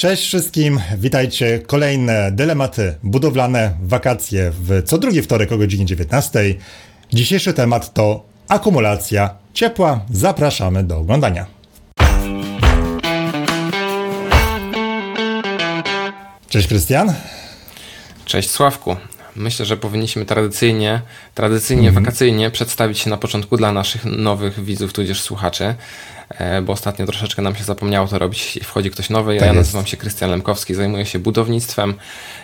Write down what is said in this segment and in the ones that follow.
Cześć wszystkim, witajcie. Kolejne dylematy budowlane, wakacje w co drugi wtorek o godzinie 19. Dzisiejszy temat to akumulacja ciepła. Zapraszamy do oglądania. Cześć Krystian. Cześć Sławku. Myślę, że powinniśmy tradycyjnie, tradycyjnie, mhm. wakacyjnie przedstawić się na początku dla naszych nowych widzów, tudzież słuchaczy, e, bo ostatnio troszeczkę nam się zapomniało to robić. Wchodzi ktoś nowy. Tak ja jest. nazywam się Krystian Lemkowski, zajmuję się budownictwem,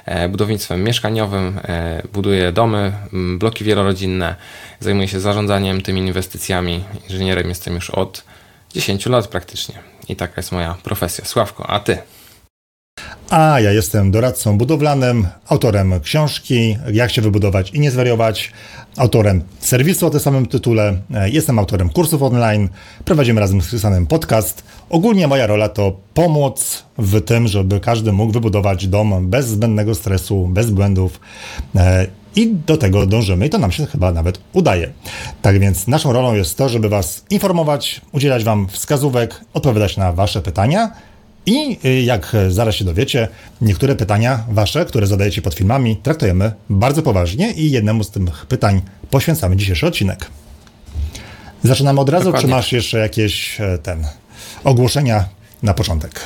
e, budownictwem mieszkaniowym, e, buduję domy, bloki wielorodzinne, zajmuję się zarządzaniem tymi inwestycjami. Inżynierem jestem już od 10 lat praktycznie. I taka jest moja profesja. Sławko, a ty? A ja jestem doradcą budowlanym, autorem książki Jak się wybudować i nie zwariować, autorem serwisu o tym samym tytule, e, jestem autorem kursów online, prowadzimy razem z Krystianem podcast. Ogólnie moja rola to pomóc w tym, żeby każdy mógł wybudować dom bez zbędnego stresu, bez błędów. E, I do tego dążymy i to nam się chyba nawet udaje. Tak więc naszą rolą jest to, żeby Was informować, udzielać Wam wskazówek, odpowiadać na Wasze pytania i y, jak zaraz się dowiecie, niektóre pytania wasze, które zadajecie pod filmami, traktujemy bardzo poważnie i jednemu z tych pytań poświęcamy dzisiejszy odcinek. Zaczynamy od razu, Dokładnie. czy masz jeszcze jakieś e, ten ogłoszenia na początek?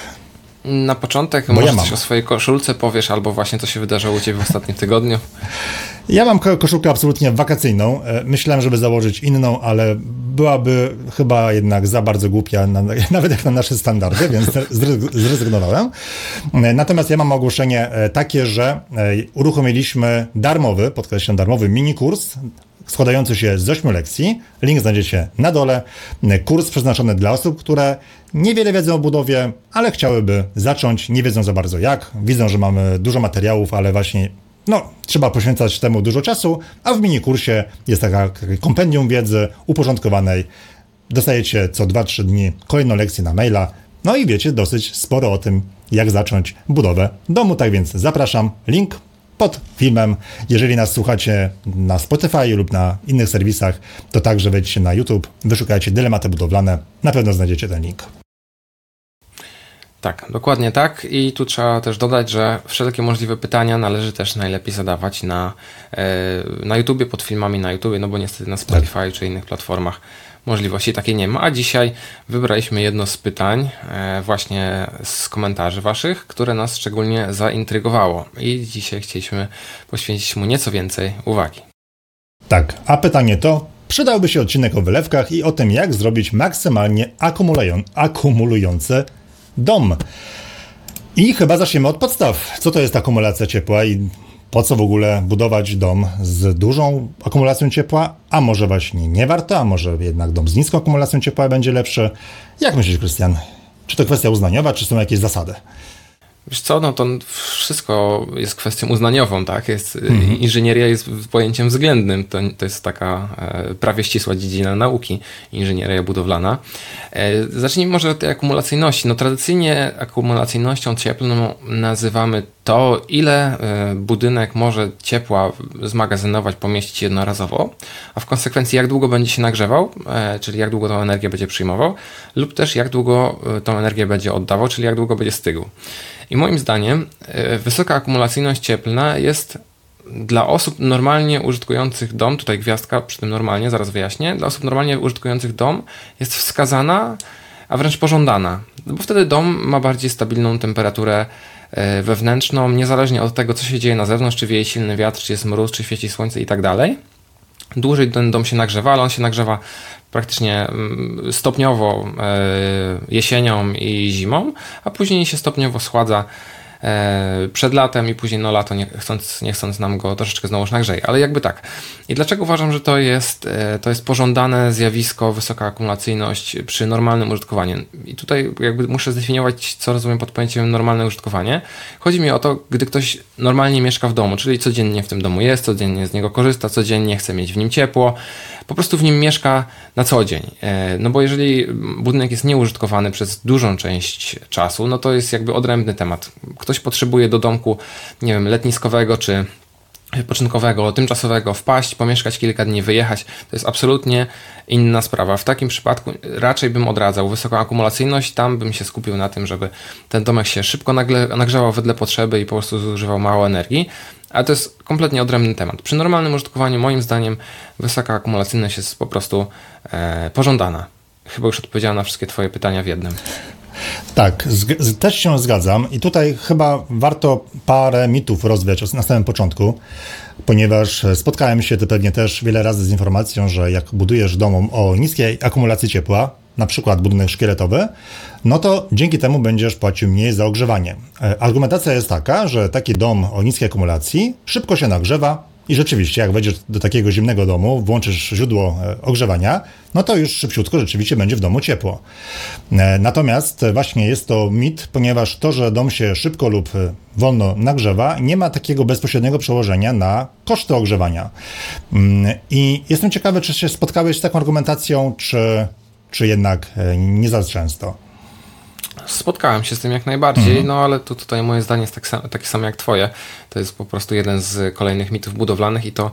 Na początek Bo może ja coś o swojej koszulce powiesz, albo właśnie co się wydarzyło u Ciebie w ostatnim tygodniu. Ja mam koszulkę absolutnie wakacyjną. E, myślałem, żeby założyć inną, ale byłaby chyba jednak za bardzo głupia, nawet jak na nasze standardy, więc zrezygnowałem. E, natomiast ja mam ogłoszenie e, takie, że uruchomiliśmy darmowy, podkreślam darmowy mini kurs składający się z 8 lekcji. Link znajdziecie na dole. Kurs przeznaczony dla osób, które niewiele wiedzą o budowie, ale chciałyby zacząć, nie wiedzą za bardzo jak. Widzą, że mamy dużo materiałów, ale właśnie no, trzeba poświęcać temu dużo czasu, a w mini kursie jest taka, kompendium wiedzy uporządkowanej. Dostajecie co 2-3 dni kolejną lekcję na maila, no i wiecie dosyć sporo o tym, jak zacząć budowę domu. Tak więc zapraszam, link pod filmem. Jeżeli nas słuchacie na Spotify lub na innych serwisach, to także wejdźcie na YouTube, wyszukajcie dylematy budowlane, na pewno znajdziecie ten link. Tak, dokładnie tak. I tu trzeba też dodać, że wszelkie możliwe pytania należy też najlepiej zadawać na, e, na YouTubie, pod filmami na YouTubie, no bo niestety na Spotify tak. czy innych platformach możliwości takiej nie ma. A dzisiaj wybraliśmy jedno z pytań, e, właśnie z komentarzy Waszych, które nas szczególnie zaintrygowało. I dzisiaj chcieliśmy poświęcić mu nieco więcej uwagi. Tak, a pytanie to, przydałby się odcinek o wylewkach i o tym, jak zrobić maksymalnie akumulujące dom. I chyba zaczniemy od podstaw. Co to jest akumulacja ciepła i po co w ogóle budować dom z dużą akumulacją ciepła, a może właśnie nie warto, a może jednak dom z niską akumulacją ciepła będzie lepszy. Jak myślisz, Krystian? Czy to kwestia uznaniowa, czy są jakieś zasady? Wiesz co, no to wszystko jest kwestią uznaniową, tak? Jest, mhm. Inżynieria jest pojęciem względnym. To, to jest taka e, prawie ścisła dziedzina nauki, inżynieria budowlana. E, zacznijmy może od tej akumulacyjności. No tradycyjnie akumulacyjnością cieplną nazywamy to, ile e, budynek może ciepła zmagazynować, pomieścić jednorazowo, a w konsekwencji jak długo będzie się nagrzewał, czyli jak długo tą energię będzie przyjmował, lub też jak długo tą energię będzie oddawał, czyli jak długo będzie stygł. I moim zdaniem e, wysoka akumulacyjność cieplna jest dla osób normalnie użytkujących dom, tutaj gwiazdka przy tym normalnie, zaraz wyjaśnię, dla osób normalnie użytkujących dom jest wskazana, a wręcz pożądana, bo wtedy dom ma bardziej stabilną temperaturę e, wewnętrzną, niezależnie od tego, co się dzieje na zewnątrz, czy wieje silny wiatr, czy jest mróz, czy świeci słońce i tak dalej. Dłużej ten dom się nagrzewa, ale on się nagrzewa praktycznie mm, stopniowo e, jesienią i zimą, a później się stopniowo schładza przed latem i później no lato nie chcąc, nie chcąc nam go troszeczkę znowuż nagrzeje, ale jakby tak. I dlaczego uważam, że to jest, e, to jest pożądane zjawisko, wysoka akumulacyjność przy normalnym użytkowaniu. I tutaj jakby muszę zdefiniować, co rozumiem pod pojęciem normalne użytkowanie. Chodzi mi o to, gdy ktoś normalnie mieszka w domu, czyli codziennie w tym domu jest, codziennie z niego korzysta, codziennie chce mieć w nim ciepło, po prostu w nim mieszka na co dzień. E, no bo jeżeli budynek jest nieużytkowany przez dużą część czasu, no to jest jakby odrębny temat. Ktoś potrzebuje do domku, nie wiem, letniskowego czy wypoczynkowego, tymczasowego, wpaść, pomieszkać kilka dni, wyjechać, to jest absolutnie inna sprawa. W takim przypadku raczej bym odradzał wysoką akumulacyjność, tam bym się skupił na tym, żeby ten domek się szybko nagle, nagrzewał wedle potrzeby i po prostu zużywał mało energii, ale to jest kompletnie odrębny temat. Przy normalnym użytkowaniu, moim zdaniem, wysoka akumulacyjność jest po prostu e, pożądana. Chyba już odpowiedziałem na wszystkie Twoje pytania w jednym. Tak, też się zgadzam i tutaj chyba warto parę mitów rozwiać na samym początku, ponieważ spotkałem się ty pewnie też wiele razy z informacją, że jak budujesz dom o niskiej akumulacji ciepła, na przykład budynek szkieletowy, no to dzięki temu będziesz płacił mniej za ogrzewanie. E, argumentacja jest taka, że taki dom o niskiej akumulacji szybko się nagrzewa, i rzeczywiście, jak wejdziesz do takiego zimnego domu, włączysz źródło e, ogrzewania, no to już szybciutko rzeczywiście będzie w domu ciepło. E, natomiast właśnie jest to mit, ponieważ to, że dom się szybko lub e, wolno nagrzewa, nie ma takiego bezpośredniego przełożenia na koszty ogrzewania. Mm, I jestem ciekawy, czy się spotkałeś z taką argumentacją, czy, czy jednak nie za często. Spotkałem się z tym jak najbardziej, mhm. no ale tu, tutaj moje zdanie jest tak sam, takie samo jak twoje. To jest po prostu jeden z kolejnych mitów budowlanych i to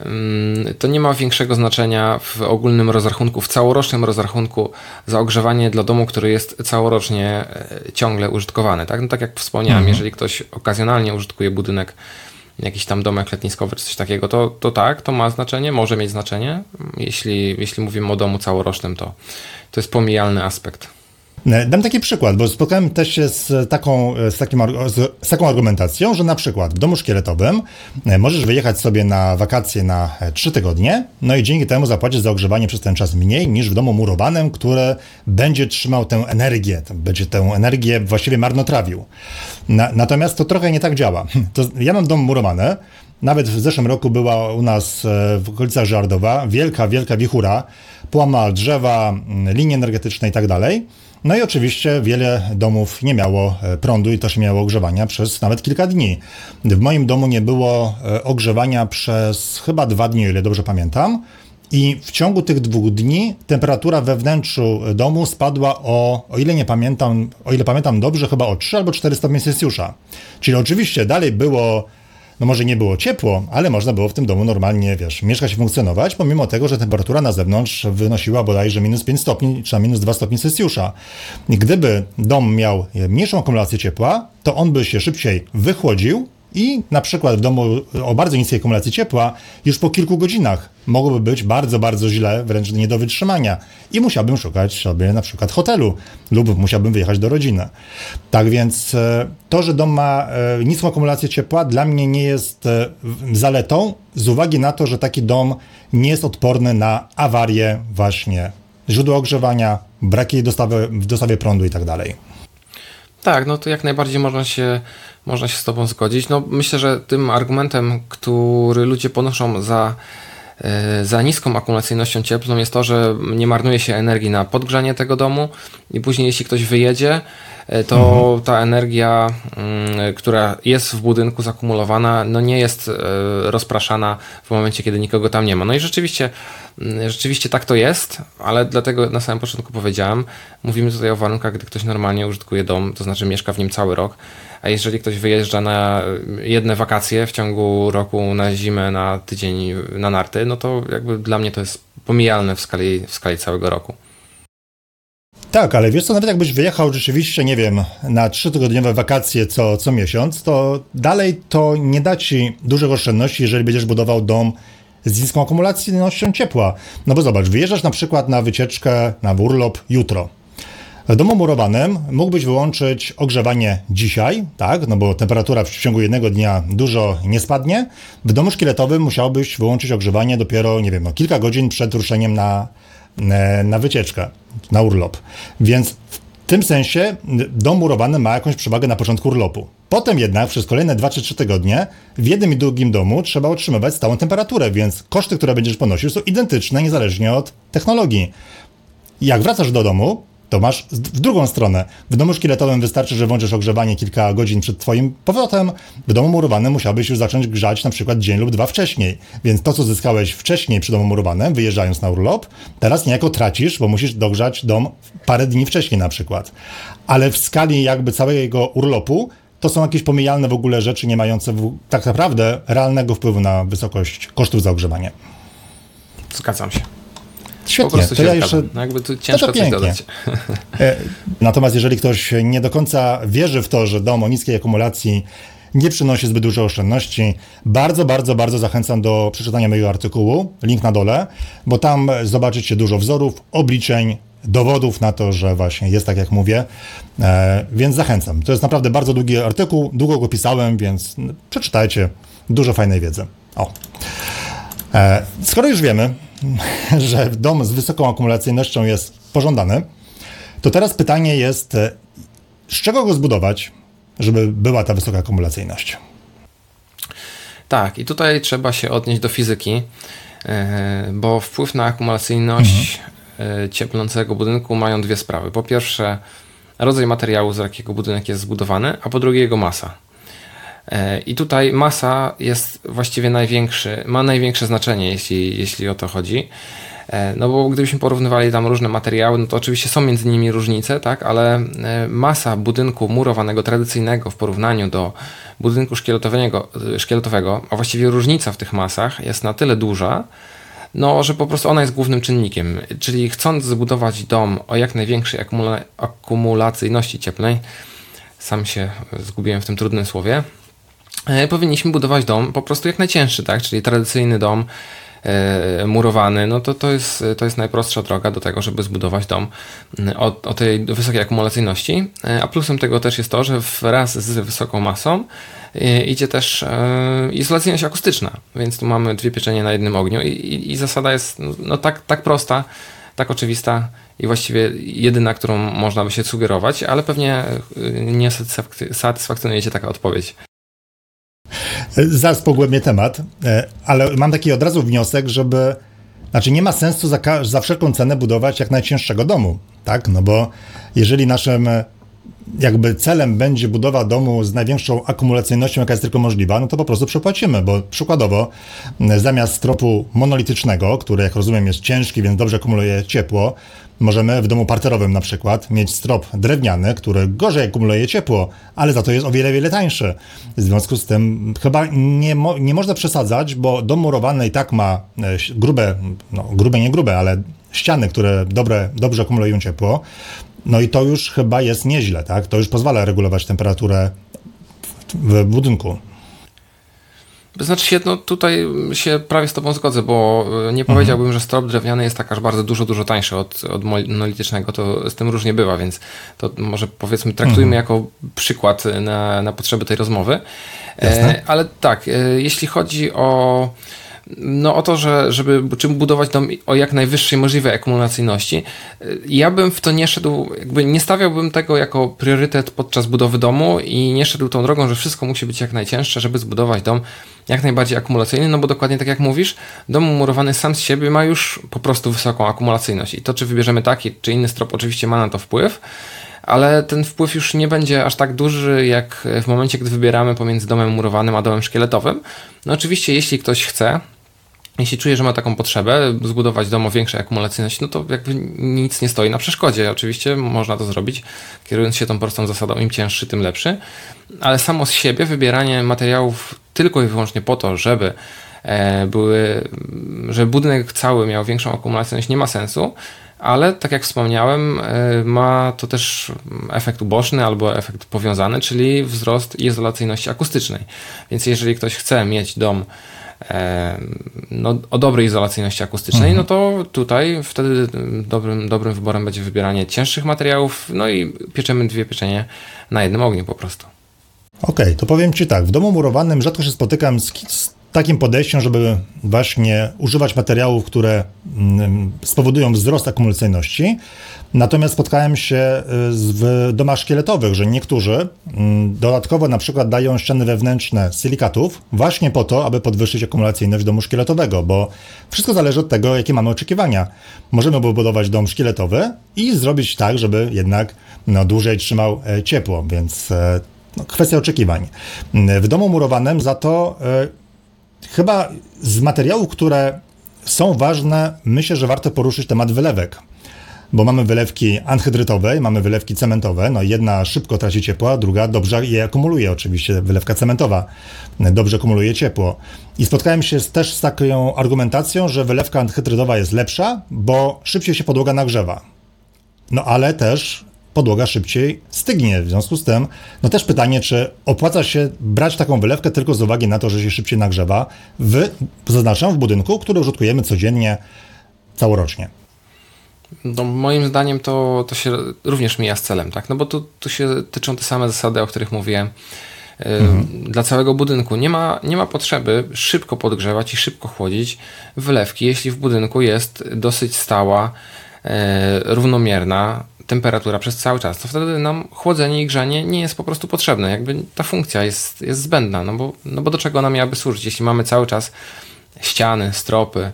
mm, to nie ma większego znaczenia w ogólnym rozrachunku, w całorocznym rozrachunku za ogrzewanie dla domu, który jest całorocznie e, ciągle użytkowany. Tak, no tak jak wspomniałem, mhm. jeżeli ktoś okazjonalnie użytkuje budynek, jakiś tam domek letniskowy czy coś takiego, to, to tak, to ma znaczenie, może mieć znaczenie. Jeśli, jeśli mówimy o domu całorocznym, to, to jest pomijalny aspekt. E, dam taki przykład, bo spotkałem też się z taką, z, takim, z taką argumentacją, że na przykład w domu szkieletowym e, możesz wyjechać sobie na wakacje na 3 e, tygodnie, no i dzięki temu zapłacić za ogrzewanie przez ten czas mniej niż w domu murowanym, które będzie trzymał tę energię, będzie tę energię właściwie marnotrawił. Na, natomiast to trochę nie tak działa. To, ja mam dom murowany, nawet w zeszłym roku była u nas w okolicach Żardowa wielka, wielka wichura, połamała drzewa, linie energetyczne i tak dalej. No i oczywiście wiele domów nie miało e, prądu i też nie miało ogrzewania przez nawet kilka dni. W moim domu nie było e, ogrzewania przez chyba dwa dni, o ile dobrze pamiętam. I w ciągu tych dwóch dni temperatura we wnętrzu domu spadła o, o ile nie pamiętam, o ile pamiętam dobrze, chyba o 3 albo 4 stopnie Celsjusza. Czyli oczywiście dalej było no może nie było ciepło, ale można było w tym domu normalnie, wiesz, mieszkać i funkcjonować, pomimo tego, że temperatura na zewnątrz wynosiła bodajże minus 5 stopni, czy minus 2 stopnie Celsjusza. I gdyby dom miał mniejszą akumulację ciepła, to on by się szybciej wychłodził, i na przykład w domu o bardzo niskiej akumulacji ciepła już po kilku godzinach mogłoby być bardzo, bardzo źle, wręcz nie do wytrzymania. I musiałbym szukać sobie na przykład hotelu lub musiałbym wyjechać do rodziny. Tak więc e, to, że dom ma e, niską akumulację ciepła dla mnie nie jest e, zaletą z uwagi na to, że taki dom nie jest odporny na awarie właśnie źródła ogrzewania, braki dostawy, w dostawie prądu i tak no to jak najbardziej można się, można się z Tobą zgodzić. No myślę, że tym argumentem, który ludzie ponoszą za, e, za niską akumulacyjnością cieplną jest to, że nie marnuje się energii na podgrzanie tego domu i później jeśli ktoś wyjedzie, to mhm. ta energia, mm, która jest w budynku zakumulowana, no nie jest e, rozpraszana w momencie, kiedy nikogo tam nie ma. No i rzeczywiście Mm, rzeczywiście tak to jest, ale dlatego na samym początku powiedziałem, mówimy tutaj o warunkach, gdy ktoś normalnie użytkuje dom, to znaczy mieszka w nim cały rok, a jeżeli ktoś wyjeżdża na jedne wakacje w ciągu roku na zimę, na tydzień na narty, no to jakby dla mnie to jest pomijalne w skali, w skali całego roku. Tak, ale wiesz co, nawet jakbyś wyjechał rzeczywiście, nie wiem, na trzytygodniowe wakacje co, co miesiąc, to dalej to nie da ci dużych oszczędności, jeżeli będziesz budował dom z niską akumulacyjnością ciepła. No bo zobacz, wyjeżdżasz na przykład na wycieczkę, na urlop jutro. W domu murowanym mógłbyś wyłączyć ogrzewanie dzisiaj, tak, no bo temperatura w ciągu jednego dnia dużo nie spadnie. W domu szkieletowym musiałbyś wyłączyć ogrzewanie dopiero, nie wiem, no, kilka godzin przed ruszeniem na, na wycieczkę, na urlop. Więc w w tym sensie dom murowany ma jakąś przewagę na początku urlopu. Potem jednak przez kolejne 2 czy 3 tygodnie w jednym i drugim domu trzeba utrzymywać stałą temperaturę, więc koszty, które będziesz ponosił są identyczne niezależnie od technologii. Jak wracasz do domu, to masz w drugą stronę. W domu szkieletowym wystarczy, że włączysz ogrzewanie kilka godzin przed twoim powrotem. W domu murowanym musiałbyś już zacząć grzać na przykład dzień lub dwa wcześniej. Więc to, co zyskałeś wcześniej przy domu murowanym, wyjeżdżając na urlop, teraz niejako tracisz, bo musisz dogrzać dom parę dni wcześniej na przykład. Ale w skali jakby całego urlopu to są jakieś pomijalne w ogóle rzeczy, nie mające w, tak naprawdę realnego wpływu na wysokość kosztów za ogrzewanie. Zgadzam się. Świetnie, to ja jeszcze. No jakby tu ciężko to coś dodać. E, natomiast jeżeli ktoś nie do końca wierzy w to, że dom o niskiej akumulacji nie przynosi zbyt dużo oszczędności, bardzo, bardzo, bardzo zachęcam do przeczytania mojego artykułu, link na dole, bo tam zobaczycie dużo wzorów, obliczeń, dowodów na to, że właśnie jest tak, jak mówię, e, więc zachęcam. To jest naprawdę bardzo długi artykuł, długo go pisałem, więc przeczytajcie, dużo fajnej wiedzy. O. E, skoro już wiemy, że dom z wysoką akumulacyjnością jest pożądany, to teraz pytanie jest, e, z czego go zbudować, żeby była ta wysoka akumulacyjność? Tak, i tutaj trzeba się odnieść do fizyki, e, bo wpływ na akumulacyjność mhm. cieplącego budynku mają dwie sprawy. Po pierwsze, rodzaj materiału, z jakiego budynek jest zbudowany, a po drugie jego masa. E, I tutaj masa jest właściwie największy, ma największe znaczenie, jeśli, jeśli o to chodzi. E, no bo gdybyśmy porównywali tam różne materiały, no to oczywiście są między nimi różnice, tak, ale e, masa budynku murowanego tradycyjnego w porównaniu do budynku szkieletowego, szkieletowego, a właściwie różnica w tych masach jest na tyle duża, no, że po prostu ona jest głównym czynnikiem. Czyli chcąc zbudować dom o jak największej akumula akumulacyjności cieplnej, sam się zgubiłem w tym trudnym słowie, powinniśmy budować dom po prostu jak najcięższy, tak? Czyli tradycyjny dom e, murowany, no to to jest, to jest najprostsza droga do tego, żeby zbudować dom mm, o, o tej wysokiej akumulacyjności. E, a plusem tego też jest to, że wraz z wysoką masą idzie też izolacyjność akustyczna, więc tu mamy dwie pieczenie na jednym ogniu i, i, i zasada jest no, no, tak, tak prosta, tak oczywista i właściwie jedyna, którą można by się sugerować, ale pewnie nie satysfakcjonuje Cię taka odpowiedź. Zaraz pogłębię temat, e, ale mam taki od razu wniosek, żeby. Znaczy, nie ma sensu za, za wszelką cenę budować jak najcięższego domu, tak? No bo jeżeli naszym jakby celem będzie budowa domu z największą akumulacyjnością, jaka jest tylko możliwa, no to po prostu przepłacimy, bo przykładowo zamiast stropu monolitycznego, który jak rozumiem jest ciężki, więc dobrze akumuluje ciepło, możemy w domu parterowym na przykład mieć strop drewniany, który gorzej akumuluje ciepło, ale za to jest o wiele, wiele tańszy. W związku z tym chyba nie, mo nie można przesadzać, bo dom murowany i tak ma e, grube, no grube nie grube, ale ściany, które dobre, dobrze akumulują ciepło, no i to już chyba jest nieźle, tak? To już pozwala regulować temperaturę w budynku. Znaczy się, no tutaj się prawie z tobą zgodzę, bo e, nie powiedziałbym, mhm. że strop drewniany jest tak aż bardzo dużo, dużo tańszy od, od monolitycznego, to z tym różnie bywa, więc to może powiedzmy traktujmy mhm. jako przykład na, na potrzeby tej rozmowy. E, ale tak, e, jeśli chodzi o no o to, że, żeby czym budować dom o jak najwyższej możliwej akumulacyjności, ja bym w to nie szedł, jakby nie stawiałbym tego jako priorytet podczas budowy domu i nie szedł tą drogą, że wszystko musi być jak najcięższe, żeby zbudować dom jak najbardziej akumulacyjny, no bo dokładnie tak jak mówisz, dom murowany sam z siebie ma już po prostu wysoką akumulacyjność. I to, czy wybierzemy taki, czy inny strop, oczywiście ma na to wpływ, ale ten wpływ już nie będzie aż tak duży, jak w momencie, gdy wybieramy pomiędzy domem murowanym a domem szkieletowym. No oczywiście, jeśli ktoś chce, jeśli czuje, że ma taką potrzebę, zbudować dom o większej akumulacyjności, no to jakby nic nie stoi na przeszkodzie. Oczywiście można to zrobić, kierując się tą prostą zasadą, im cięższy, tym lepszy, ale samo z siebie wybieranie materiałów tylko i wyłącznie po to, żeby e, były, żeby budynek cały miał większą akumulacyjność nie ma sensu, ale tak jak wspomniałem, e, ma to też efekt uboczny albo efekt powiązany, czyli wzrost izolacyjności akustycznej. Więc jeżeli ktoś chce mieć dom no, o dobrej izolacyjności akustycznej, mhm. no to tutaj wtedy dobrym, dobrym wyborem będzie wybieranie cięższych materiałów, no i pieczemy dwie pieczenie na jednym ogniu po prostu. Okej, okay, to powiem Ci tak, w domu murowanym rzadko się spotykam z, z takim podejściem, żeby właśnie używać materiałów, które mm, spowodują wzrost akumulacyjności. Natomiast spotkałem się y, w domach szkieletowych, że niektórzy mm, dodatkowo na przykład dają ściany wewnętrzne silikatów właśnie po to, aby podwyższyć akumulacyjność domu szkieletowego, bo wszystko zależy od tego, jakie mamy oczekiwania. Możemy budować dom szkieletowy i zrobić tak, żeby jednak no, dłużej trzymał e, ciepło, więc e, no, kwestia oczekiwań. W domu murowanym za to e, Chyba z materiałów, które są ważne, myślę, że warto poruszyć temat wylewek. bo mamy wylewki anhydrytowe, mamy wylewki cementowe. No jedna szybko traci ciepło, druga dobrze je akumuluje. Oczywiście wylewka cementowa dobrze akumuluje ciepło. I spotkałem się też z taką argumentacją, że wylewka anhydrytowa jest lepsza, bo szybciej się podłoga nagrzewa. No ale też podłoga szybciej stygnie. W związku z tym, no też pytanie, czy opłaca się brać taką wylewkę tylko z uwagi na to, że się szybciej nagrzewa, w, zaznaczam, w budynku, który użytkujemy codziennie, całorocznie. No, moim zdaniem to, to się również mija z celem, tak? No bo tu, tu się tyczą te same zasady, o których mówiłem. Mhm. Dla całego budynku nie ma, nie ma potrzeby szybko podgrzewać i szybko chłodzić wylewki, jeśli w budynku jest dosyć stała, e, równomierna temperatura przez cały czas, to wtedy nam chłodzenie i grzanie nie jest po prostu potrzebne. Jakby ta funkcja jest, jest zbędna, no bo, no bo do czego ona miałaby służyć, jeśli mamy cały czas ściany, stropy,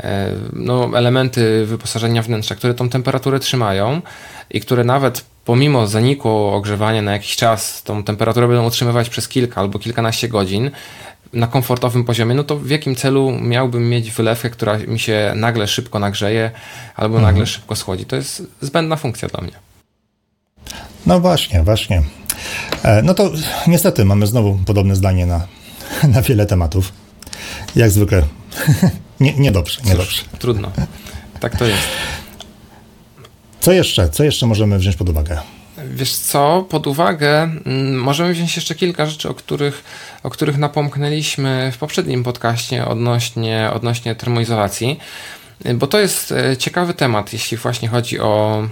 e, no, elementy wyposażenia wnętrza, które tą temperaturę trzymają i które nawet pomimo zaniku ogrzewania na jakiś czas, tą temperaturę będą utrzymywać przez kilka albo kilkanaście godzin, na komfortowym poziomie, no to w jakim celu miałbym mieć wylewkę, która mi się nagle szybko nagrzeje albo mhm. nagle szybko schłodzi? To jest zbędna funkcja dla mnie. No właśnie, właśnie. E, no to niestety mamy znowu podobne zdanie na, na wiele tematów. Jak zwykle. nie, niedobrze, niedobrze. Cóż, trudno. Tak to jest. Co jeszcze? Co jeszcze możemy wziąć pod uwagę? Wiesz co, pod uwagę mm, możemy wziąć jeszcze kilka rzeczy, o których, o których napomknęliśmy w poprzednim podcaście odnośnie, odnośnie termoizolacji, bo to jest e, ciekawy temat, jeśli właśnie chodzi o,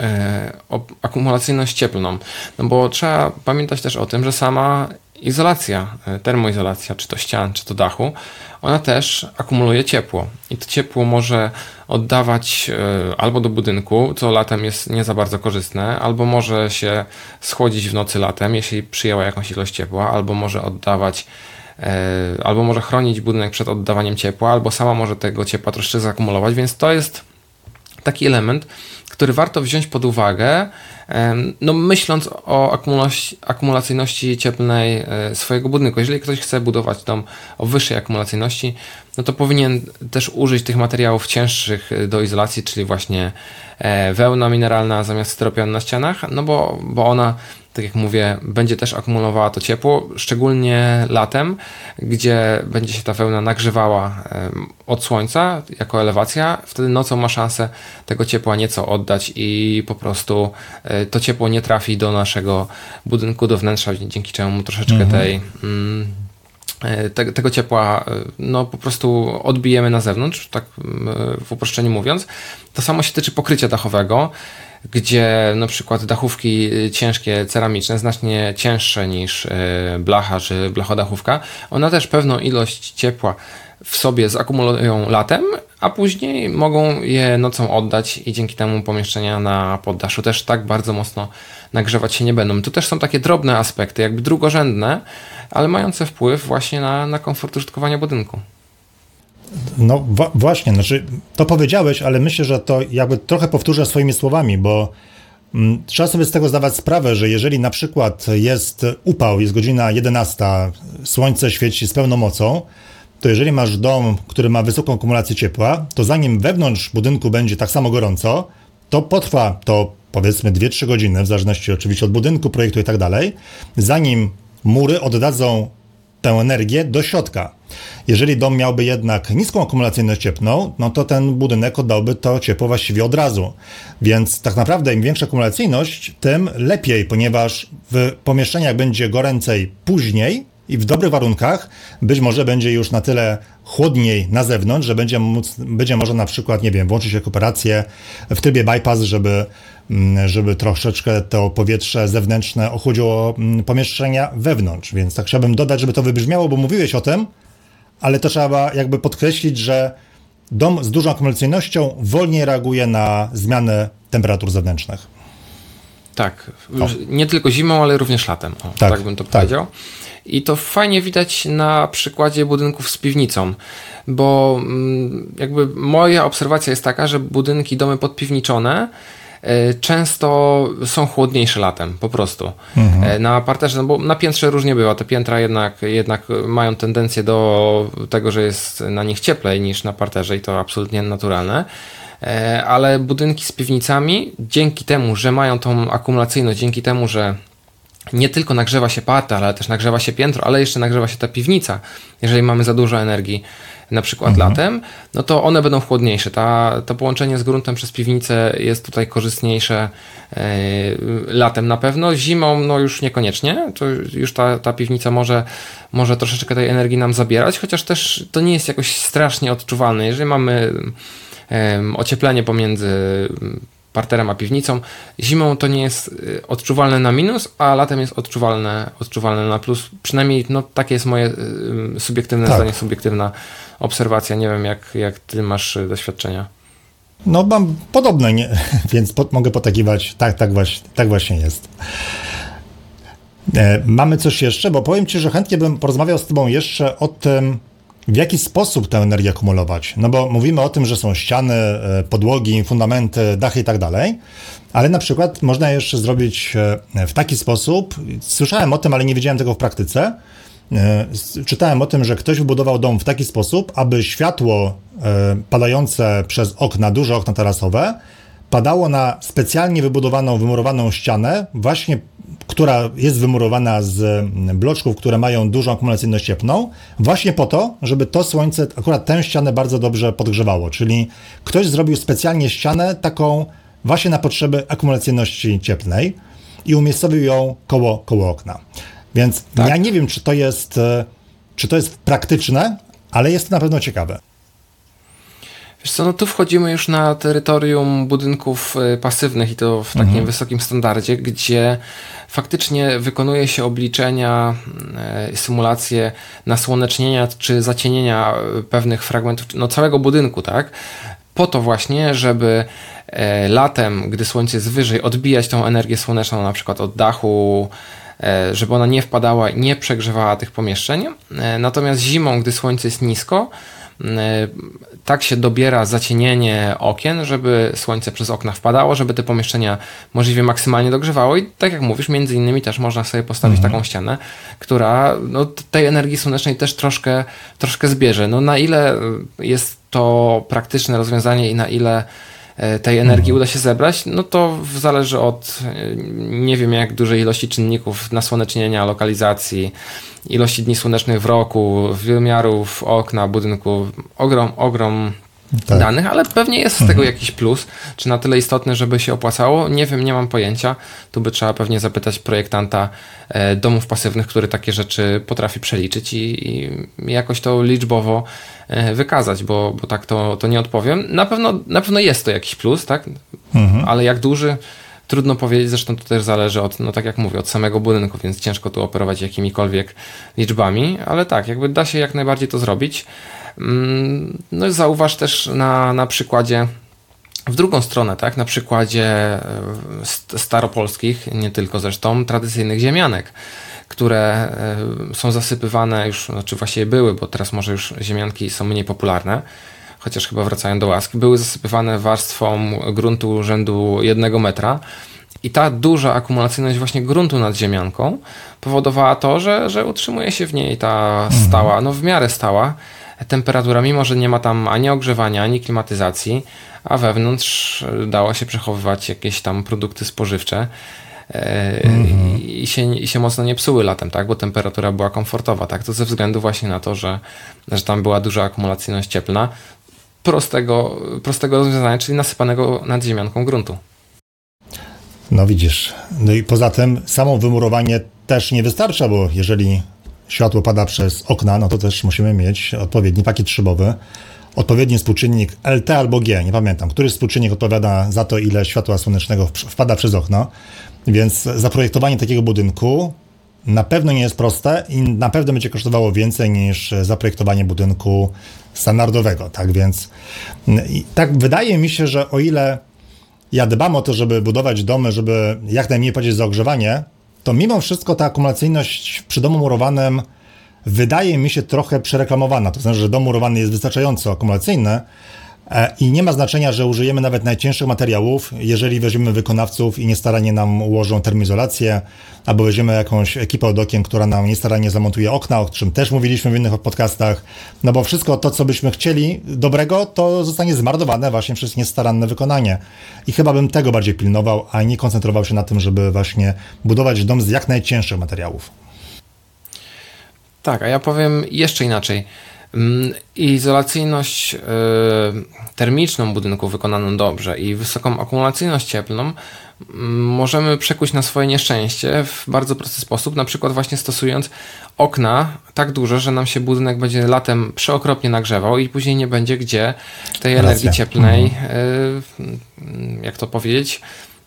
e, o akumulacyjność cieplną. No bo trzeba pamiętać też o tym, że sama izolacja, e, termoizolacja, czy to ścian, czy to dachu, ona też akumuluje ciepło. I to ciepło może oddawać e, albo do budynku, co latem jest nie za bardzo korzystne, albo może się schłodzić w nocy latem, jeśli przyjęła jakąś ilość ciepła, albo może oddawać e, albo może chronić budynek przed oddawaniem ciepła, albo sama może tego ciepła troszeczkę zakumulować, więc to jest taki element, który warto wziąć pod uwagę, no myśląc o akumulacyjności cieplnej e, swojego budynku. Jeżeli ktoś chce budować dom o wyższej akumulacyjności, no to powinien też użyć tych materiałów cięższych e, do izolacji, czyli właśnie e, wełna mineralna zamiast styropianu na ścianach, no bo, bo ona tak jak mówię, będzie też akumulowała to ciepło, szczególnie latem, gdzie będzie się ta wełna nagrzewała od słońca jako elewacja. Wtedy nocą ma szansę tego ciepła nieco oddać i po prostu e, to ciepło nie trafi do naszego budynku, do wnętrza, dzięki czemu troszeczkę mhm. tej. Mm, e, te, tego ciepła e, no, po prostu odbijemy na zewnątrz, tak w uproszczeniu mówiąc. To samo się tyczy pokrycia dachowego gdzie na przykład dachówki y, ciężkie, ceramiczne, znacznie cięższe niż y, blacha czy blachodachówka, one też pewną ilość ciepła w sobie zakumulują latem, a później mogą je nocą oddać i dzięki temu pomieszczenia na poddaszu też tak bardzo mocno nagrzewać się nie będą. Tu też są takie drobne aspekty, jakby drugorzędne, ale mające wpływ właśnie na, na komfort użytkowania budynku. No właśnie, znaczy to powiedziałeś, ale myślę, że to jakby trochę powtórzę swoimi słowami, bo mm, trzeba sobie z tego zdawać sprawę, że jeżeli na przykład jest upał, jest godzina 11, słońce świeci z pełną mocą, to jeżeli masz dom, który ma wysoką akumulację ciepła, to zanim wewnątrz budynku będzie tak samo gorąco, to potrwa to powiedzmy 2-3 godziny, w zależności oczywiście od budynku, projektu i tak dalej, zanim mury oddadzą tę energię do środka. Jeżeli dom miałby jednak niską akumulacyjność cieplną, no to ten budynek oddałby to ciepło właściwie od razu. Więc tak naprawdę im większa akumulacyjność, tym lepiej, ponieważ w pomieszczeniach będzie goręcej później, i w dobrych warunkach być może będzie już na tyle chłodniej na zewnątrz, że będzie, móc, będzie można na przykład, nie wiem, włączyć rekuperację w trybie bypass, żeby Mm, żeby troszeczkę to powietrze zewnętrzne ochłodziło mm, pomieszczenia wewnątrz. Więc tak chciałbym dodać, żeby to wybrzmiało, bo mówiłeś o tym, ale to trzeba jakby podkreślić, że dom z dużą akumulacyjnością wolniej reaguje na zmianę temperatur zewnętrznych. Tak, o. nie tylko zimą, ale również latem. O, tak, tak bym to tak. powiedział. I to fajnie widać na przykładzie budynków z piwnicą, bo mm, jakby moja obserwacja jest taka, że budynki, domy podpiwniczone E, często są chłodniejsze latem, po prostu. Mhm. E, na parterze, no bo na piętrze różnie bywa, te piętra jednak, jednak mają tendencję do tego, że jest na nich cieplej niż na parterze i to absolutnie naturalne. E, ale budynki z piwnicami, dzięki temu, że mają tą akumulacyjność, dzięki temu, że nie tylko nagrzewa się parter, ale też nagrzewa się piętro, ale jeszcze nagrzewa się ta piwnica, jeżeli mamy za dużo energii, na przykład mhm. latem, no to one będą chłodniejsze. Ta, to połączenie z gruntem przez piwnicę jest tutaj korzystniejsze yy, latem na pewno, zimą no już niekoniecznie, to już ta, ta piwnica może, może troszeczkę tej energii nam zabierać, chociaż też to nie jest jakoś strasznie odczuwalne. Jeżeli mamy ocieplenie pomiędzy parterem a piwnicą. Zimą to nie jest y, odczuwalne na minus, a latem jest odczuwalne, odczuwalne na plus. Przynajmniej no, takie jest moje y, subiektywne tak. zdanie, subiektywna obserwacja. Nie wiem, jak, jak ty masz y, doświadczenia. No mam podobne, nie? więc po, mogę potakiwać, tak, tak, właśnie, tak właśnie jest. E, mamy coś jeszcze, bo powiem Ci, że chętnie bym porozmawiał z Tobą jeszcze o tym, w jaki sposób tę energię akumulować? No bo mówimy o tym, że są ściany, e, podłogi, fundamenty, dachy i tak dalej, ale na przykład można jeszcze zrobić e, w taki sposób, słyszałem o tym, ale nie wiedziałem tego w praktyce, e, czytałem o tym, że ktoś wybudował dom w taki sposób, aby światło padające przez okna, duże okna tarasowe, padało na specjalnie wybudowaną, wymurowaną ścianę, właśnie która jest wymurowana z mm, bloczków, które mają dużą akumulacyjność cieplną, właśnie po to, żeby to słońce akurat tę ścianę bardzo dobrze podgrzewało. Czyli ktoś zrobił specjalnie ścianę taką właśnie na potrzeby akumulacyjności cieplnej i umiejscowił ją koło, koło okna. Więc tak. ja nie wiem, czy to jest, e, czy to jest praktyczne, ale jest to na pewno ciekawe. Wiesz co, no tu wchodzimy już na terytorium budynków e, pasywnych i to w takim mhm. wysokim standardzie, gdzie faktycznie wykonuje się obliczenia, e, symulacje nasłonecznienia czy zacienienia e, pewnych fragmentów, no całego budynku, tak? Po to właśnie, żeby latem, gdy słońce jest wyżej, odbijać tą energię słoneczną na przykład od dachu, żeby ona nie wpadała i nie przegrzewała tych pomieszczeń. Natomiast zimą, gdy słońce jest nisko, E, tak się dobiera zacienienie okien, żeby słońce przez okna wpadało, żeby te pomieszczenia możliwie maksymalnie dogrzewało i tak jak mówisz, między innymi też można sobie postawić mhm. taką ścianę, która no, tej energii słonecznej też troszkę, troszkę zbierze. No na ile jest to praktyczne rozwiązanie i na ile tej energii mhm. uda się zebrać, no to zależy od e, nie wiem jak dużej ilości czynników nasłonecznienia, lokalizacji, ilości dni słonecznych w roku, wymiarów okna, budynku, ogrom, ogrom tak. danych, ale pewnie jest z tego mhm. jakiś plus. Czy na tyle istotny, żeby się opłacało? Nie wiem, nie mam pojęcia. Tu by trzeba pewnie zapytać projektanta e, domów pasywnych, który takie rzeczy potrafi przeliczyć i, i jakoś to liczbowo e, wykazać, bo, bo tak to, to nie odpowiem. Na pewno, na pewno jest to jakiś plus, tak? Mhm. Ale jak duży? Trudno powiedzieć, zresztą to też zależy od, no tak jak mówię, od samego budynku, więc ciężko tu operować jakimikolwiek liczbami, ale tak, jakby da się jak najbardziej to zrobić. Mm, no zauważ też na, na przykładzie w drugą stronę, tak, na przykładzie e, staropolskich, nie tylko zresztą, tradycyjnych ziemianek, które e, są zasypywane już, znaczy właściwie były, bo teraz może już ziemianki są mniej popularne, chociaż chyba wracają do łask, były zasypywane warstwą gruntu rzędu jednego metra. I ta duża akumulacyjność właśnie gruntu nad ziemianką powodowała to, że, że utrzymuje się w niej ta mhm. stała, no w miarę stała temperatura, mimo że nie ma tam ani ogrzewania, ani klimatyzacji, a wewnątrz dało się przechowywać jakieś tam produkty spożywcze. Mm-hmm. I, się, I się mocno nie psuły latem, tak? bo temperatura była komfortowa. Tak? To ze względu właśnie na to, że, że tam była duża akumulacyjność cieplna prostego, prostego rozwiązania, czyli nasypanego nad ziemianką gruntu. No widzisz. No i poza tym samo wymurowanie też nie wystarcza, bo jeżeli światło pada przez okna, no to też musimy mieć odpowiedni pakiet szybowy, odpowiedni współczynnik LT albo G, nie pamiętam, który współczynnik odpowiada za to, ile światła słonecznego wpada przez okno. Więc zaprojektowanie takiego budynku na pewno nie jest proste i na pewno będzie kosztowało więcej niż zaprojektowanie budynku standardowego. Tak więc tak wydaje mi się, że o ile ja dbam o to, żeby budować domy, żeby jak najmniej płacić za ogrzewanie, to mimo wszystko ta akumulacyjność przy domu murowanym wydaje mi się trochę przereklamowana. To znaczy, że dom murowany jest wystarczająco akumulacyjny, I nie ma znaczenia, że użyjemy nawet najcięższych materiałów, jeżeli weźmiemy wykonawców i niestaranie nam ułożą termoizolację, albo weźmiemy jakąś ekipę od okien, która nam niestaranie zamontuje okna, o czym też mówiliśmy w innych podcastach, no bo wszystko to, co byśmy chcieli dobrego, to zostanie zmarnowane właśnie przez niestaranne wykonanie. I chyba bym tego bardziej pilnował, a nie koncentrował się na tym, żeby właśnie budować dom z jak najcięższych materiałów. Tak, a ja powiem jeszcze inaczej. Mm, izolacyjność y, termiczną budynku wykonaną dobrze i wysoką akumulacyjność cieplną mm, możemy przekuć na swoje nieszczęście w bardzo prosty sposób, na przykład właśnie stosując okna tak duże, że nam się budynek będzie latem przeokropnie nagrzewał i później nie będzie gdzie tej energii cieplnej, mhm. Y, jak to powiedzieć,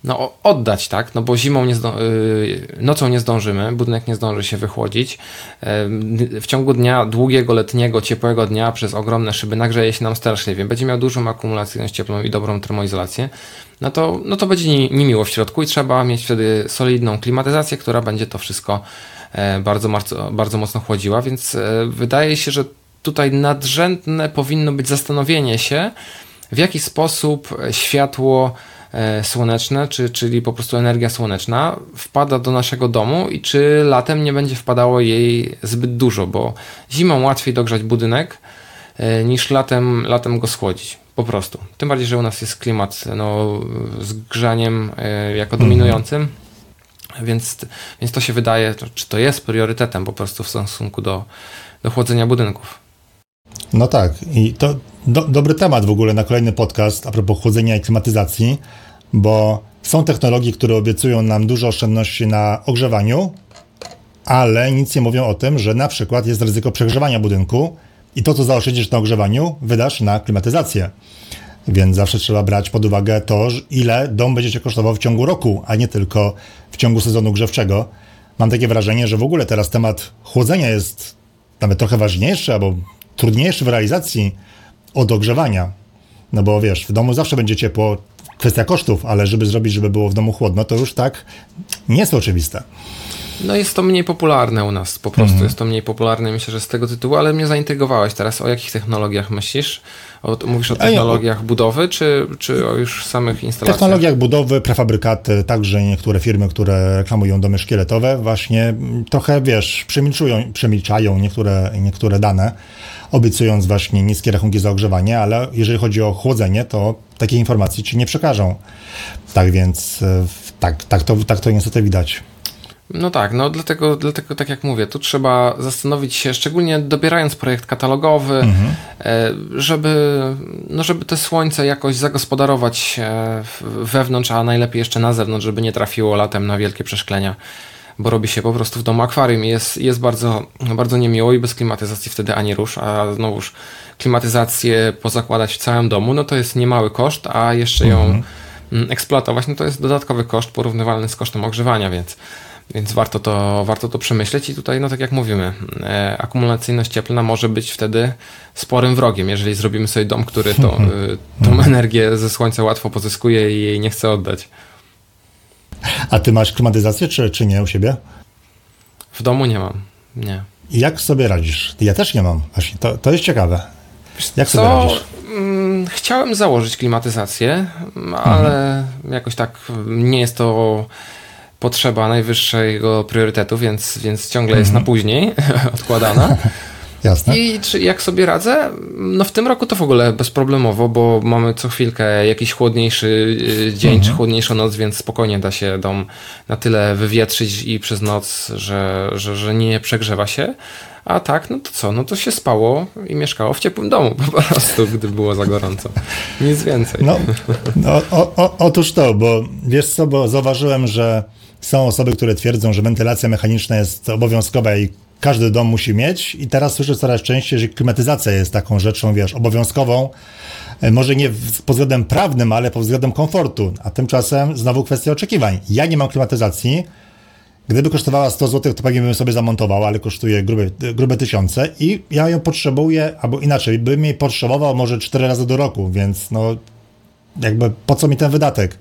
no, oddać, tak? No bo zimą nie y, nocą nie zdążymy, budynek nie zdąży się wychłodzić. W ciągu dnia, długiego, letniego, ciepłego dnia przez ogromne szyby nagrzeje się nam straszliwie. Będzie miał dużą akumulacyjność cieplną i dobrą termoizolację. No to, no to będzie niemiło w środku i trzeba mieć wtedy solidną klimatyzację, która będzie to wszystko e, bardzo, bardzo, bardzo mocno chłodziła, więc e, wydaje się, że tutaj nadrzędne powinno być zastanowienie się, w jaki sposób światło słoneczne, czy, czyli po prostu energia słoneczna wpada do naszego domu i czy latem nie będzie wpadało jej zbyt dużo, bo zimą łatwiej dogrzać budynek e, niż latem, latem go schłodzić. Po prostu. Tym bardziej, że u nas jest klimat no, z grzaniem e, jako mhm. dominującym. Więc, więc to się wydaje, czy to jest priorytetem po prostu w stosunku do, do chłodzenia budynków. No tak, i to do, dobry temat w ogóle na kolejny podcast a propos chłodzenia i klimatyzacji, bo są technologie, które obiecują nam dużo oszczędności na ogrzewaniu, ale nic nie mówią o tym, że na przykład jest ryzyko przegrzewania budynku i to, co zaoszczędzisz na ogrzewaniu, wydasz na klimatyzację. Więc zawsze trzeba brać pod uwagę to, ile dom będzie cię kosztował w ciągu roku, a nie tylko w ciągu sezonu grzewczego. Mam takie wrażenie, że w ogóle teraz temat chłodzenia jest nawet trochę ważniejszy albo trudniejszy w realizacji od ogrzewania. No bo wiesz, w domu zawsze będzie ciepło, kwestia kosztów, ale żeby zrobić, żeby było w domu chłodno, to już tak nie jest oczywiste. No jest to mniej popularne u nas, po prostu mm. jest to mniej popularne, myślę, że z tego tytułu, ale mnie zaintrygowałeś teraz. O jakich technologiach myślisz? O, mówisz o technologiach budowy, czy, czy o już samych instalacjach? Technologiach budowy, prefabrykaty, także niektóre firmy, które reklamują domy szkieletowe, właśnie trochę, wiesz, przemilczają, przemilczają niektóre, niektóre dane, obiecując właśnie niskie rachunki za ogrzewanie, ale jeżeli chodzi o chłodzenie, to takiej informacji ci nie przekażą. Tak więc, e, tak, tak, to, tak to niestety widać. No tak, no dlatego, dlatego tak jak mówię, tu trzeba zastanowić się, szczególnie dobierając projekt katalogowy, mhm. E, żeby, no żeby te słońce jakoś zagospodarować e, wewnątrz, a najlepiej jeszcze na zewnątrz, żeby nie trafiło latem na wielkie przeszklenia, bo robi się po prostu w domu akwarium i jest, jest bardzo, bardzo niemiło i bez klimatyzacji wtedy ani rusz, a znowuż klimatyzację pozakładać w całym domu, no to jest niemały koszt, a jeszcze ją mhm. Mm, eksploatować, no to jest dodatkowy koszt porównywalny z kosztem ogrzewania, więc więc warto to, warto to przemyśleć i tutaj, no tak jak mówimy, e, akumulacyjność cieplna może być wtedy sporym wrogiem, jeżeli zrobimy sobie dom, który to, tą energię ze słońca łatwo pozyskuje i jej nie chce oddać. A ty masz klimatyzację, czy, czy nie u siebie? W domu nie mam, nie. I jak sobie radzisz? Ja też nie mam, właśnie, to, to jest ciekawe. Jak sobie Co? radzisz? Mm, chciałem założyć klimatyzację, ale mhm. jakoś tak nie jest to potrzeba najwyższego priorytetu, więc, więc ciągle jest na mhm. później odkładana. Jasne. I czy, jak sobie radzę? No w tym roku to w ogóle bezproblemowo, bo mamy co chwilkę jakiś chłodniejszy y, dzień mhm. czy chłodniejszą noc, więc spokojnie da się dom na tyle wywietrzyć i przez noc, że, że, że nie przegrzewa się. A tak, no to co? No to się spało i mieszkało w ciepłym domu po prostu, gdy było za gorąco. Nic więcej. No, no o, o, otóż to, bo wiesz co, bo zauważyłem, że są osoby, które twierdzą, że wentylacja mechaniczna jest obowiązkowa i każdy dom musi mieć. I teraz słyszę coraz częściej, że klimatyzacja jest taką rzeczą, wiesz, obowiązkową. E, może nie pod względem prawnym, ale pod względem komfortu. A tymczasem znowu kwestia oczekiwań. Ja nie mam klimatyzacji. Gdyby kosztowała 100 zł, to pewnie bym sobie zamontował, ale kosztuje grube, grube tysiące i ja ją potrzebuję, albo inaczej, bym jej potrzebował może 4 razy do roku, więc no jakby po co mi ten wydatek?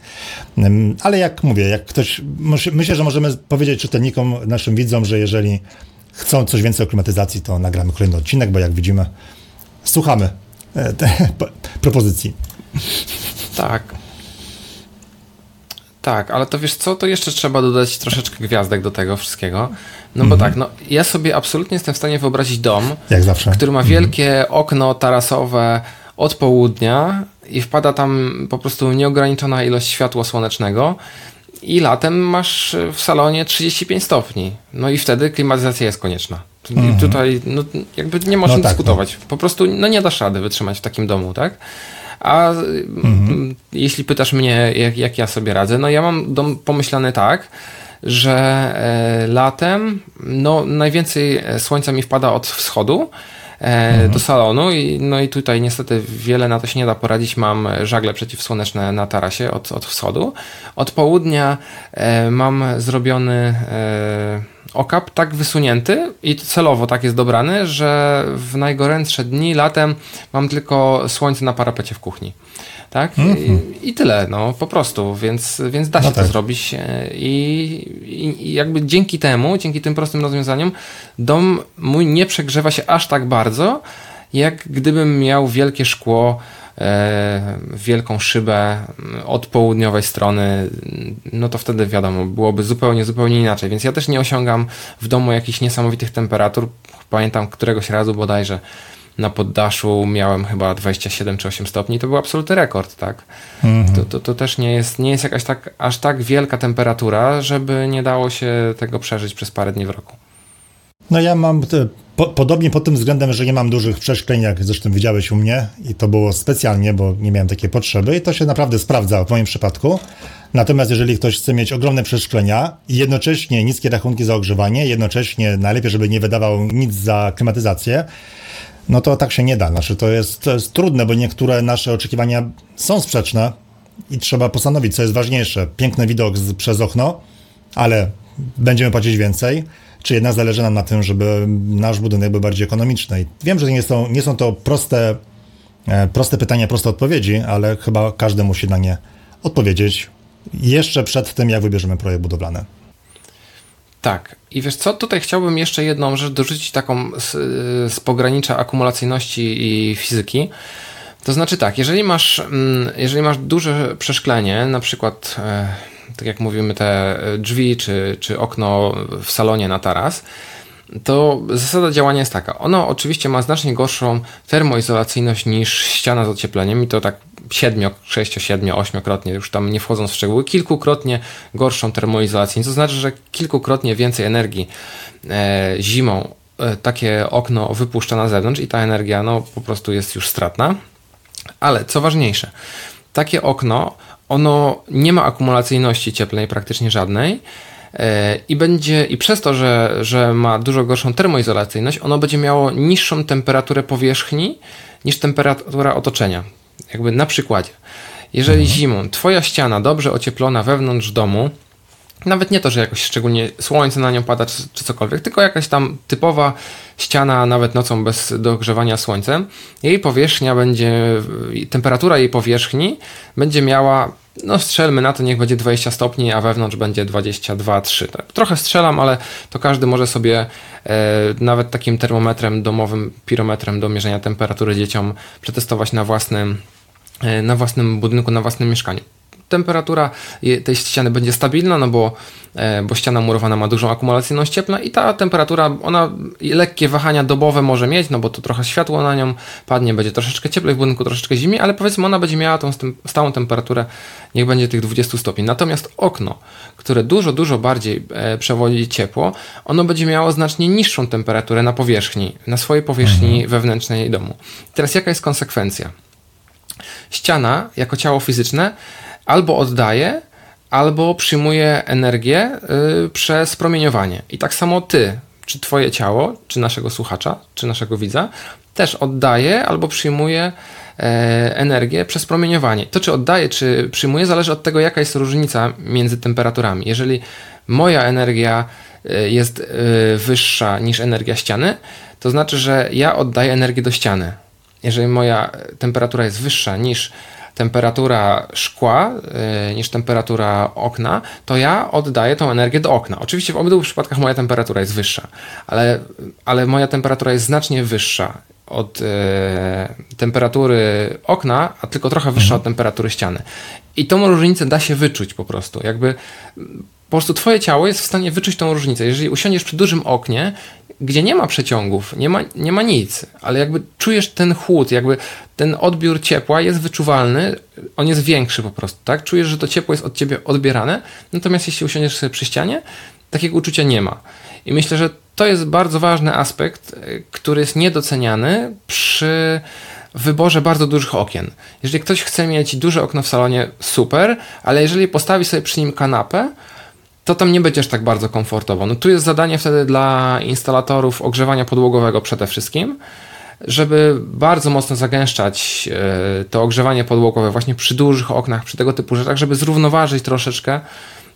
Ale jak mówię, jak ktoś, myślę, że możemy powiedzieć czytelnikom, naszym widzom, że jeżeli chcą coś więcej o klimatyzacji, to nagramy kolejny odcinek, bo jak widzimy, słuchamy te, propozycji. Tak. Tak, ale to wiesz co, to jeszcze trzeba dodać troszeczkę gwiazdek do tego wszystkiego. No bo mhm. tak, no ja sobie absolutnie jestem w stanie wyobrazić dom, który ma wielkie mhm. okno tarasowe od południa i wpada tam po prostu nieograniczona ilość światła słonecznego i latem masz w salonie 35 stopni. No i wtedy klimatyzacja jest konieczna. Mhm. Tutaj no, jakby nie można no tak, dyskutować. No. Po prostu no, nie dasz rady wytrzymać w takim domu, tak? A mhm. jeśli pytasz mnie, jak, jak ja sobie radzę, no ja mam dom pomyślany tak, że e, latem no, najwięcej słońca mi wpada od wschodu, E, mhm. do salonu i no i tutaj niestety wiele na to się nie da poradzić. Mam żagle przeciwsłoneczne na tarasie od, od wschodu. Od południa e, mam zrobiony e, okap tak wysunięty i celowo tak jest dobrany, że w najgorętsze dni latem mam tylko słońce na parapecie w kuchni tak? Mm -hmm. I, I, tyle, no po prostu, więc, więc da się no tak. to zrobić I, i, I, jakby dzięki temu, dzięki tym prostym rozwiązaniom dom mój nie przegrzewa się aż tak bardzo, jak gdybym miał wielkie szkło e, wielką szybę od południowej strony, no to wtedy wiadomo, byłoby zupełnie, zupełnie inaczej. Więc ja też nie osiągam w domu jakichś niesamowitych temperatur. Pamiętam któregoś razu bodajże na poddaszu miałem chyba 27 czy 8 stopni, to był absolutny rekord, tak? Mhm. To, to, to, też nie jest, nie jest jakaś tak, aż tak wielka temperatura, żeby nie dało się tego przeżyć przez parę dni w roku. No ja mam te, po, podobnie pod tym względem, że nie mam dużych przeszkleń, jak zresztą widziałeś u mnie i to było specjalnie, bo nie miałem takiej potrzeby i to się naprawdę sprawdza w moim przypadku. Natomiast jeżeli ktoś chce mieć ogromne przeszklenia i jednocześnie niskie rachunki za ogrzewanie, jednocześnie najlepiej, żeby nie wydawał nic za klimatyzację, no to tak się nie da. Znaczy, to jest, to jest trudne, bo niektóre nasze oczekiwania są sprzeczne i trzeba postanowić, co jest ważniejsze. Piękny widok z, przez okno, ale będziemy płacić więcej, czy jednak zależy nam na tym, żeby nasz budynek był bardziej ekonomiczny. I wiem, że nie są, nie są to proste, e, proste pytania, proste odpowiedzi, ale chyba każdy musi na nie odpowiedzieć jeszcze przed tym, jak wybierzemy projekt budowlany. Tak. I wiesz co, tutaj chciałbym jeszcze jedną rzecz dorzucić taką z, z pogranicza akumulacyjności i fizyki. To znaczy tak, jeżeli masz, mm, jeżeli masz duże przeszklenie, na przykład e, tak jak mówimy te drzwi czy, czy okno w salonie na taras, to zasada działania jest taka. Ono oczywiście ma znacznie gorszą termoizolacyjność niż ściana z ociepleniem i to tak 7, 6, 7, 8-krotnie, już tam nie wchodząc w szczegóły, kilkukrotnie gorszą termoizolację. To znaczy, że kilkukrotnie więcej energii e, zimą e, takie okno wypuszcza na zewnątrz i ta energia no, po prostu jest już stratna. Ale co ważniejsze, takie okno, ono nie ma akumulacyjności cieplnej praktycznie żadnej, i będzie, i przez to, że, że ma dużo gorszą termoizolacyjność, ono będzie miało niższą temperaturę powierzchni niż temperatura otoczenia. Jakby na przykładzie. Jeżeli mhm. zimą twoja ściana dobrze ocieplona wewnątrz domu, nawet nie to, że jakoś szczególnie słońce na nią pada czy, czy, cokolwiek, tylko jakaś tam typowa ściana, nawet nocą bez dogrzewania słońcem, jej powierzchnia będzie, temperatura jej powierzchni będzie miała, no strzelmy na to, niech będzie 20 stopni, a wewnątrz będzie 22-3. Tak, trochę strzelam, ale to każdy może sobie e, nawet takim termometrem domowym, pirometrem do mierzenia temperatury dzieciom przetestować na własnym E, na własnym budynku, na własnym mieszkaniu. Temperatura tej ściany będzie stabilna, no bo, e, bo ściana murowana ma dużą akumulacyjność ciepła i ta temperatura, ona lekkie wahania dobowe może mieć, no bo to trochę światło na nią padnie, będzie troszeczkę cieplej w budynku, troszeczkę zimniej, ale powiedzmy ona będzie miała tą stałą temperaturę, niech będzie tych 20 stopni. Natomiast okno, które dużo, dużo bardziej e, przewodzi ciepło, ono będzie miało znacznie niższą temperaturę na powierzchni, na swojej powierzchni mhm. wewnętrznej domu. Teraz jaka jest konsekwencja? ściana jako ciało fizyczne albo oddaje, albo przyjmuje energię y, przez promieniowanie. I tak samo ty, czy twoje ciało, czy naszego słuchacza, czy naszego widza, też oddaje albo przyjmuje e, energię przez promieniowanie. To, czy oddaje, czy przyjmuje, zależy od tego, jaka jest różnica między temperaturami. Jeżeli moja energia e, jest e, wyższa niż energia ściany, to znaczy, że ja oddaję energię do ściany jeżeli moja temperatura jest wyższa niż temperatura szkła, yy, niż temperatura okna, to ja oddaję tą energię do okna. Oczywiście w obydwu przypadkach moja temperatura jest wyższa, ale, ale moja temperatura jest znacznie wyższa od e, temperatury okna, a tylko trochę wyższa mhm. od temperatury ściany. I tą różnicę da się wyczuć po prostu. Jakby po prostu twoje ciało jest w stanie wyczuć tą różnicę. Jeżeli usiądziesz przy dużym oknie, gdzie nie ma przeciągów, nie ma, nie ma nic, ale jakby czujesz ten chłód, jakby ten odbiór ciepła jest wyczuwalny, on jest większy po prostu, tak? Czujesz, że to ciepło jest od ciebie odbierane, natomiast jeśli usiądziesz sobie przy ścianie, takiego uczucia nie ma. I myślę, że to jest bardzo ważny aspekt, e, który jest niedoceniany przy wyborze bardzo dużych okien. Jeżeli ktoś chce mieć duże okno w salonie, super, ale jeżeli postawi sobie przy nim kanapę, to tam nie będziesz tak bardzo komfortowo. No tu jest zadanie wtedy dla instalatorów ogrzewania podłogowego przede wszystkim, żeby bardzo mocno zagęszczać e, to ogrzewanie podłogowe właśnie przy dużych oknach, przy tego typu rzeczach, żeby zrównoważyć troszeczkę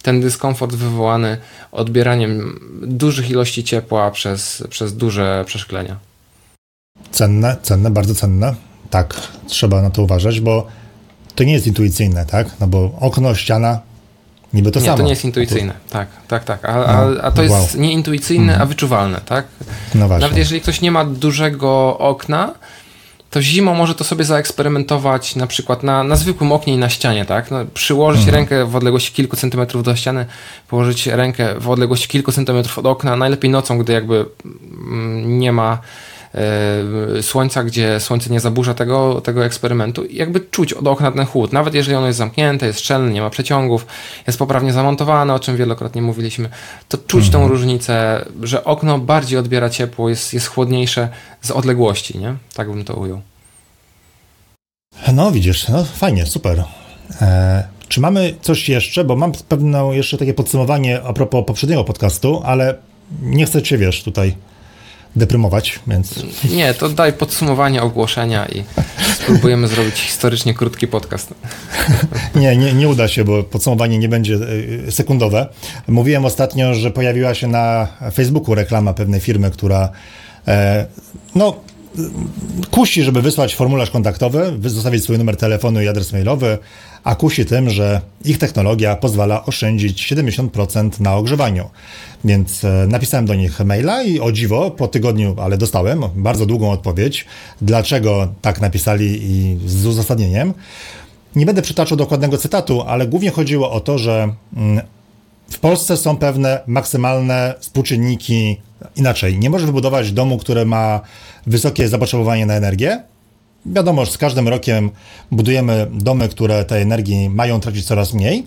ten dyskomfort wywołany odbieraniem dużych ilości ciepła przez, przez duże przeszklenia. Cenne, cenne, bardzo cenne. Tak, trzeba na to uważać, bo to nie jest intuicyjne, tak? No bo okno, ściana, niby to nie, samo. to nie jest intuicyjne, tak, tak, tak. A, a, a to jest wow. nie intuicyjne, a mhm. wyczuwalne, tak? No właśnie. Nawet jeżeli ktoś nie ma dużego okna, to zimą może to sobie zaeksperymentować na przykład na, na zwykłym oknie i na ścianie, tak? No, przyłożyć mhm. rękę w odległości kilku centymetrów do ściany, położyć rękę w odległości kilku centymetrów od okna, najlepiej nocą, gdy jakby mm, nie ma słońca, gdzie słońce nie zaburza tego, tego eksperymentu i jakby czuć od okna ten chłód, nawet jeżeli ono jest zamknięte, jest szczelne, nie ma przeciągów, jest poprawnie zamontowane, o czym wielokrotnie mówiliśmy, to czuć mhm. tą różnicę, że okno bardziej odbiera ciepło, jest, jest chłodniejsze z odległości, nie? Tak bym to ujął. No widzisz, no fajnie, super. E, czy mamy coś jeszcze? Bo mam pewne jeszcze takie podsumowanie a propos poprzedniego podcastu, ale nie chcę cię, wiesz, tutaj deprymować, więc... Nie, to daj podsumowanie ogłoszenia i spróbujemy zrobić historycznie krótki podcast. nie, nie, nie uda się, bo podsumowanie nie będzie e, sekundowe. Mówiłem ostatnio, że pojawiła się na Facebooku reklama pewnej firmy, która e, no, kusi, żeby wysłać formularz kontaktowy, zostawić swój numer telefonu i adres mailowy, a kusi tym, że ich technologia pozwala oszczędzić 70% na ogrzewaniu. Więc e, napisałem do nich maila i o dziwo, po tygodniu, ale dostałem bardzo długą odpowiedź, dlaczego tak napisali i z uzasadnieniem. Nie będę przytaczał dokładnego cytatu, ale głównie chodziło o to, że mm, w Polsce są pewne maksymalne współczynniki inaczej. Nie możesz wybudować domu, który ma wysokie zapotrzebowanie na energię. Wiadomo, że z każdym rokiem budujemy domy, które tej energii mają tracić coraz mniej.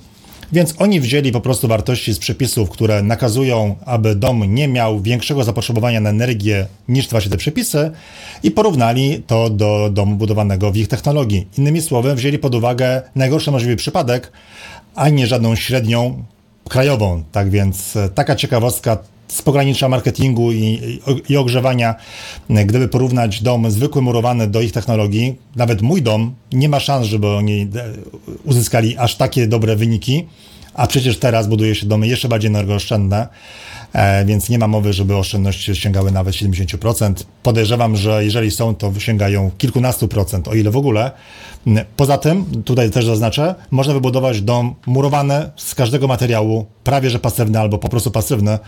Więc oni wzięli po prostu wartości z przepisów, które nakazują, aby dom nie miał większego zapotrzebowania na energię niż właśnie te przepisy i porównali to do domu budowanego w ich technologii. Innymi słowy, wzięli pod uwagę najgorszy możliwy przypadek, a nie żadną średnią krajową. Tak więc e, taka ciekawostka z pogranicza marketingu i, i, ogrzewania, gdyby porównać dom zwykły murowany do ich technologii, nawet mój dom nie ma szans, żeby oni e, uzyskali aż takie dobre wyniki, a przecież teraz buduje się domy jeszcze bardziej energooszczędne. E, więc nie ma mowy, żeby oszczędności sięgały nawet 70%. Podejrzewam, że jeżeli są, to sięgają kilkunastu procent, o ile w ogóle. Poza tym, tutaj też zaznaczę, można wybudować dom murowany z każdego materiału, prawie że pasywny albo po prostu pasywny.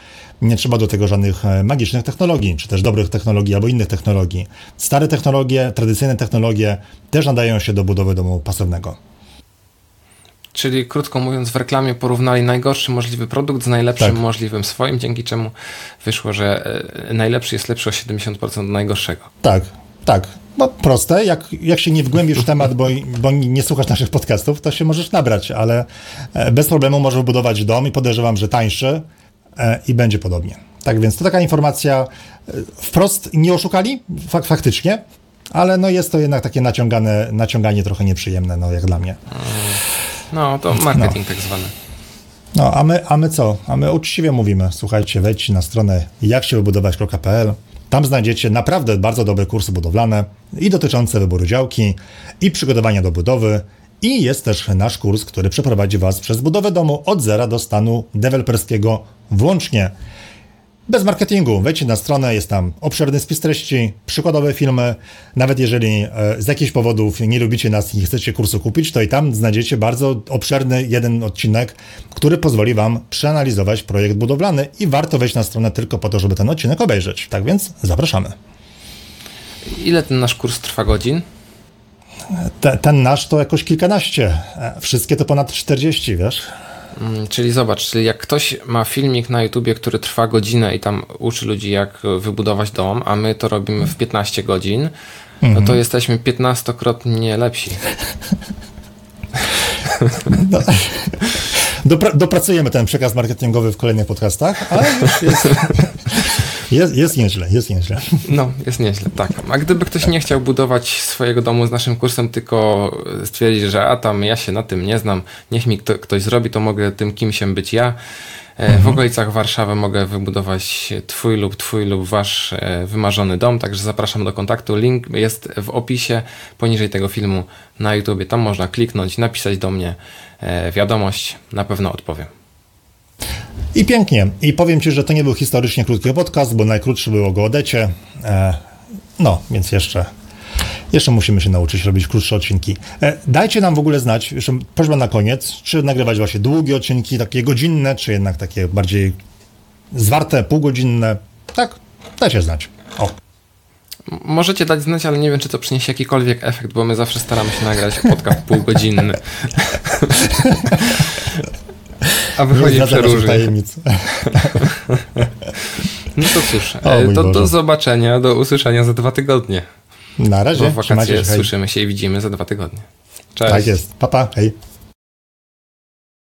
Nie trzeba do tego żadnych e, magicznych technologii, czy też dobrych technologii albo innych technologii. Stare technologie, tradycyjne technologie też nadają się do budowy domu pasywnego. Czyli krótko mówiąc, w reklamie porównali najgorszy możliwy produkt z najlepszym tak. możliwym swoim, dzięki czemu wyszło, że e, najlepszy jest lepszy o 70% od najgorszego. Tak, tak. No proste, jak, jak się nie wgłębisz w temat, bo, bo nie słuchasz naszych podcastów, to się możesz nabrać, ale e, bez problemu możesz budować dom i podejrzewam, że tańszy e, i będzie podobnie. Tak więc to taka informacja wprost nie oszukali, fak, faktycznie, ale no jest to jednak takie naciągane, naciąganie trochę nieprzyjemne, no jak dla mnie. No, to marketing no. tak zwany. No, a my, a my co? A my uczciwie mówimy. Słuchajcie, wejdźcie na stronę jaksiewybudować.pl. Tam znajdziecie naprawdę bardzo dobre kursy budowlane i dotyczące wyboru działki, i przygotowania do budowy. I jest też nasz kurs, który przeprowadzi Was przez budowę domu od zera do stanu deweloperskiego włącznie. Bez marketingu. Wejdźcie na stronę, jest tam obszerny spis treści, przykładowe filmy. Nawet jeżeli e, z jakichś powodów nie lubicie nas i nie chcecie kursu kupić, to i tam znajdziecie bardzo obszerny jeden odcinek, który pozwoli Wam przeanalizować projekt budowlany i warto wejść na stronę tylko po to, żeby ten odcinek obejrzeć. Tak więc zapraszamy. Ile ten nasz kurs trwa godzin? Te, ten nasz to jakoś kilkanaście. E, wszystkie to ponad 40, wiesz? Mm, czyli zobacz, czyli jak ktoś ma filmik na YouTubie, który trwa godzinę i tam uczy ludzi, jak wybudować dom, a my to robimy w 15 godzin, no to jesteśmy 15-krotnie lepsi. No, dopra dopracujemy ten przekaz marketingowy w kolejnych podcastach, ale już jest, jest, jest nieźle, jest nieźle. No, jest nieźle, tak. A gdyby ktoś nie chciał budować swojego domu z naszym kursem, tylko stwierdzić, że a tam ja się na tym nie znam, niech mi kto, ktoś zrobi, to mogę tym kimsiem być ja. W okolicach Warszawy mogę wybudować Twój lub Twój lub Wasz wymarzony dom, także zapraszam do kontaktu. Link jest w opisie poniżej tego filmu na YouTube. Tam można kliknąć, napisać do mnie wiadomość, na pewno odpowiem. I pięknie. I powiem Ci, że to nie był historycznie krótki podcast, bo najkrótszy był o Geodecie. No, więc jeszcze jeszcze musimy się nauczyć robić krótsze odcinki. E, dajcie nam w ogóle znać, jeszcze prośba na koniec, czy nagrywać właśnie długie odcinki, takie godzinne, czy jednak takie bardziej zwarte, półgodzinne. Tak, dajcie znać. O. Możecie dać znać, ale nie wiem, czy to przyniesie jakikolwiek efekt, bo my zawsze staramy się nagrać podcast półgodzinny. A wychodzi przeróżnie. tajemnic. No to cóż, o, to do zobaczenia, do usłyszenia za dwa tygodnie. Na razie. Bo w wakacje się, słyszymy się i widzimy za dwa tygodnie. Cześć. Tak jest. Papa, hej.